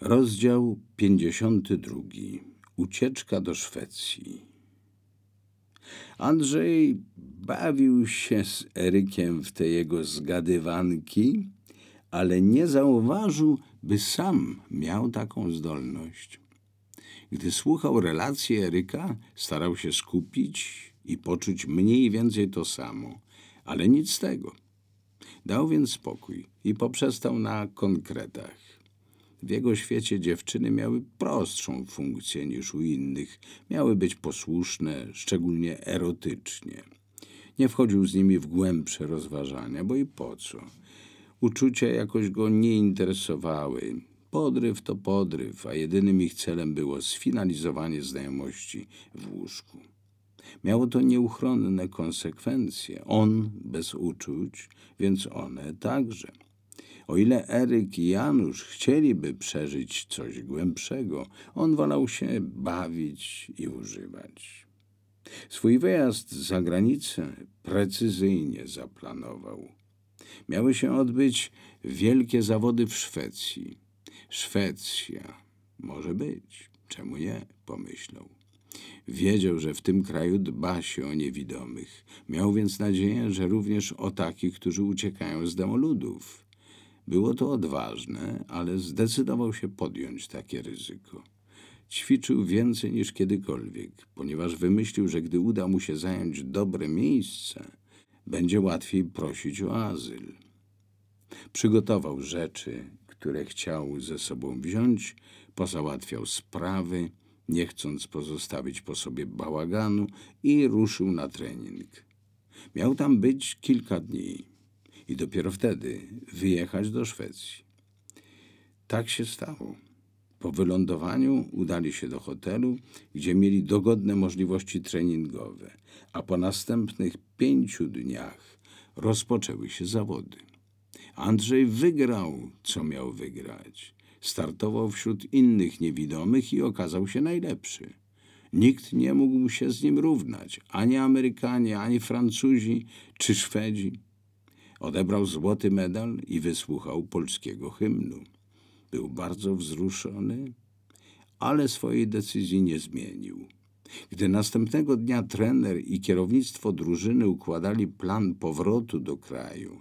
Rozdział 52. Ucieczka do Szwecji. Andrzej bawił się z Erykiem w te jego zgadywanki, ale nie zauważył, by sam miał taką zdolność. Gdy słuchał relacji Eryka, starał się skupić i poczuć mniej więcej to samo, ale nic z tego. Dał więc spokój i poprzestał na konkretach. W jego świecie dziewczyny miały prostszą funkcję niż u innych. Miały być posłuszne, szczególnie erotycznie. Nie wchodził z nimi w głębsze rozważania, bo i po co? Uczucia jakoś go nie interesowały. Podryw to podryw, a jedynym ich celem było sfinalizowanie znajomości w łóżku. Miało to nieuchronne konsekwencje. On bez uczuć, więc one także. O ile Eryk i Janusz chcieliby przeżyć coś głębszego, on wolał się bawić i używać. Swój wyjazd za granicę precyzyjnie zaplanował. Miały się odbyć wielkie zawody w Szwecji. Szwecja może być, czemu nie, pomyślał. Wiedział, że w tym kraju dba się o niewidomych. Miał więc nadzieję, że również o takich, którzy uciekają z demoludów. Było to odważne, ale zdecydował się podjąć takie ryzyko. Ćwiczył więcej niż kiedykolwiek, ponieważ wymyślił, że gdy uda mu się zająć dobre miejsce, będzie łatwiej prosić o azyl. Przygotował rzeczy, które chciał ze sobą wziąć, pozałatwiał sprawy, nie chcąc pozostawić po sobie bałaganu i ruszył na trening. Miał tam być kilka dni i dopiero wtedy wyjechać do Szwecji. Tak się stało. Po wylądowaniu udali się do hotelu, gdzie mieli dogodne możliwości treningowe, a po następnych pięciu dniach rozpoczęły się zawody. Andrzej wygrał, co miał wygrać. Startował wśród innych niewidomych i okazał się najlepszy. Nikt nie mógł się z nim równać, ani Amerykanie, ani Francuzi czy Szwedzi. Odebrał złoty medal i wysłuchał polskiego hymnu. Był bardzo wzruszony, ale swojej decyzji nie zmienił. Gdy następnego dnia trener i kierownictwo drużyny układali plan powrotu do kraju,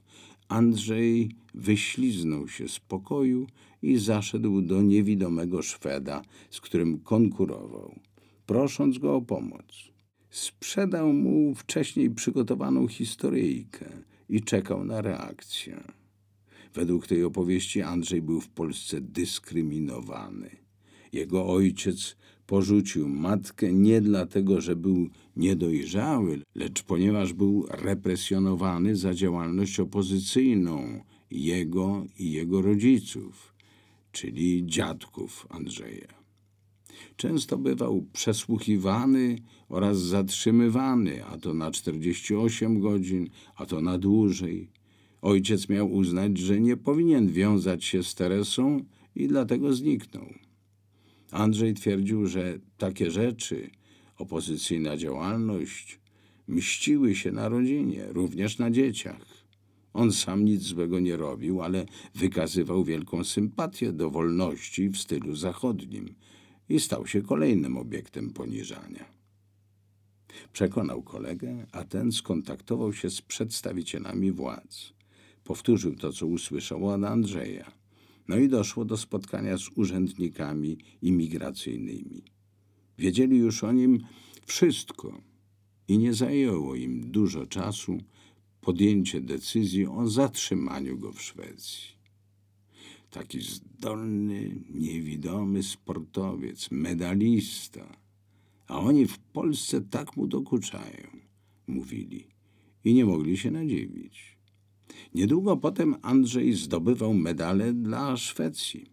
Andrzej wyśliznął się z pokoju i zaszedł do niewidomego Szweda, z którym konkurował, prosząc go o pomoc. Sprzedał mu wcześniej przygotowaną historyjkę – i czekał na reakcję. Według tej opowieści Andrzej był w Polsce dyskryminowany. Jego ojciec porzucił matkę nie dlatego, że był niedojrzały, lecz ponieważ był represjonowany za działalność opozycyjną jego i jego rodziców, czyli dziadków Andrzeja. Często bywał przesłuchiwany oraz zatrzymywany, a to na 48 godzin, a to na dłużej. Ojciec miał uznać, że nie powinien wiązać się z Teresą i dlatego zniknął. Andrzej twierdził, że takie rzeczy, opozycyjna działalność, mściły się na rodzinie, również na dzieciach. On sam nic złego nie robił, ale wykazywał wielką sympatię do wolności w stylu zachodnim i stał się kolejnym obiektem poniżania. Przekonał kolegę, a ten skontaktował się z przedstawicielami władz. Powtórzył to, co usłyszał od Andrzeja. No i doszło do spotkania z urzędnikami imigracyjnymi. Wiedzieli już o nim wszystko i nie zajęło im dużo czasu podjęcie decyzji o zatrzymaniu go w Szwecji. Taki zdolny, niewidomy sportowiec, medalista. A oni w Polsce tak mu dokuczają, mówili. I nie mogli się nadziwić. Niedługo potem Andrzej zdobywał medale dla Szwecji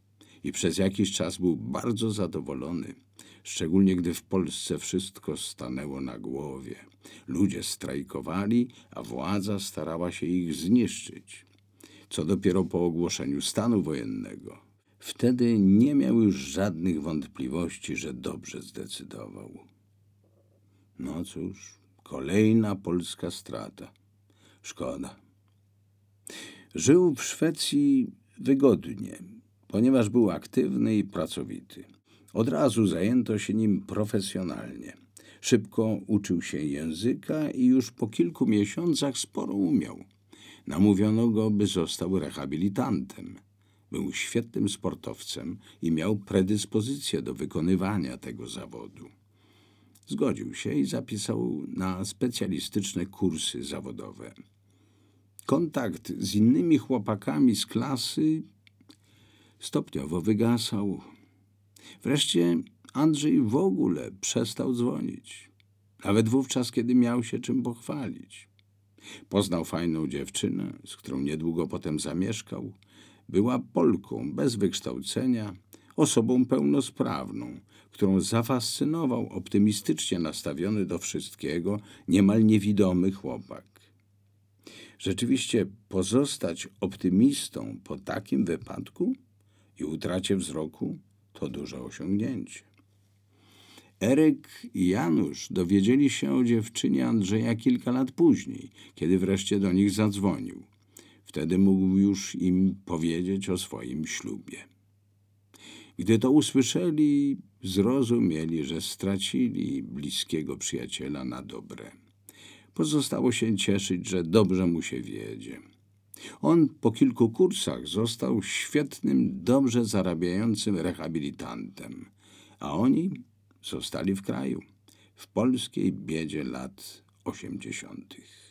i przez jakiś czas był bardzo zadowolony, szczególnie gdy w Polsce wszystko stanęło na głowie. Ludzie strajkowali, a władza starała się ich zniszczyć co dopiero po ogłoszeniu stanu wojennego. Wtedy nie miał już żadnych wątpliwości, że dobrze zdecydował. No cóż, kolejna polska strata. Szkoda. Żył w Szwecji wygodnie. ponieważ był aktywny i pracowity. Od razu zajęto się nim profesjonalnie. Szybko uczył się języka i już po kilku miesiącach sporo umiał. Namówiono go, by został rehabilitantem. Był świetnym sportowcem i miał predyspozycję do wykonywania tego zawodu. Zgodził się i zapisał na specjalistyczne kursy zawodowe. Kontakt z innymi chłopakami z klasy stopniowo wygasał. Wreszcie Andrzej w ogóle przestał dzwonić. Nawet wówczas, kiedy miał się czym pochwalić. Poznał fajną dziewczynę, z którą niedługo potem zamieszkał. Była Polką bez wykształcenia, osobą pełnosprawną, którą zafascynował optymistycznie nastawiony do wszystkiego, niemal niewidomy chłopak. Rzeczywiście pozostać optymistą po takim wypadku i utracie wzroku to duże osiągnięcie. Eryk i Janusz dowiedzieli się o dziewczynie Andrzeja kilka lat później, kiedy wreszcie do nich zadzwonił. Wtedy mógł już im powiedzieć o swoim ślubie. Gdy to usłyszeli, zrozumieli, że stracili bliskiego przyjaciela na dobre. Pozostało się cieszyć, że dobrze mu się wiedzie. On po kilku kursach został świetnym, dobrze zarabiającym rehabilitantem, a oni zostali w kraju, w polskiej biedzie lat osiemdziesiątych.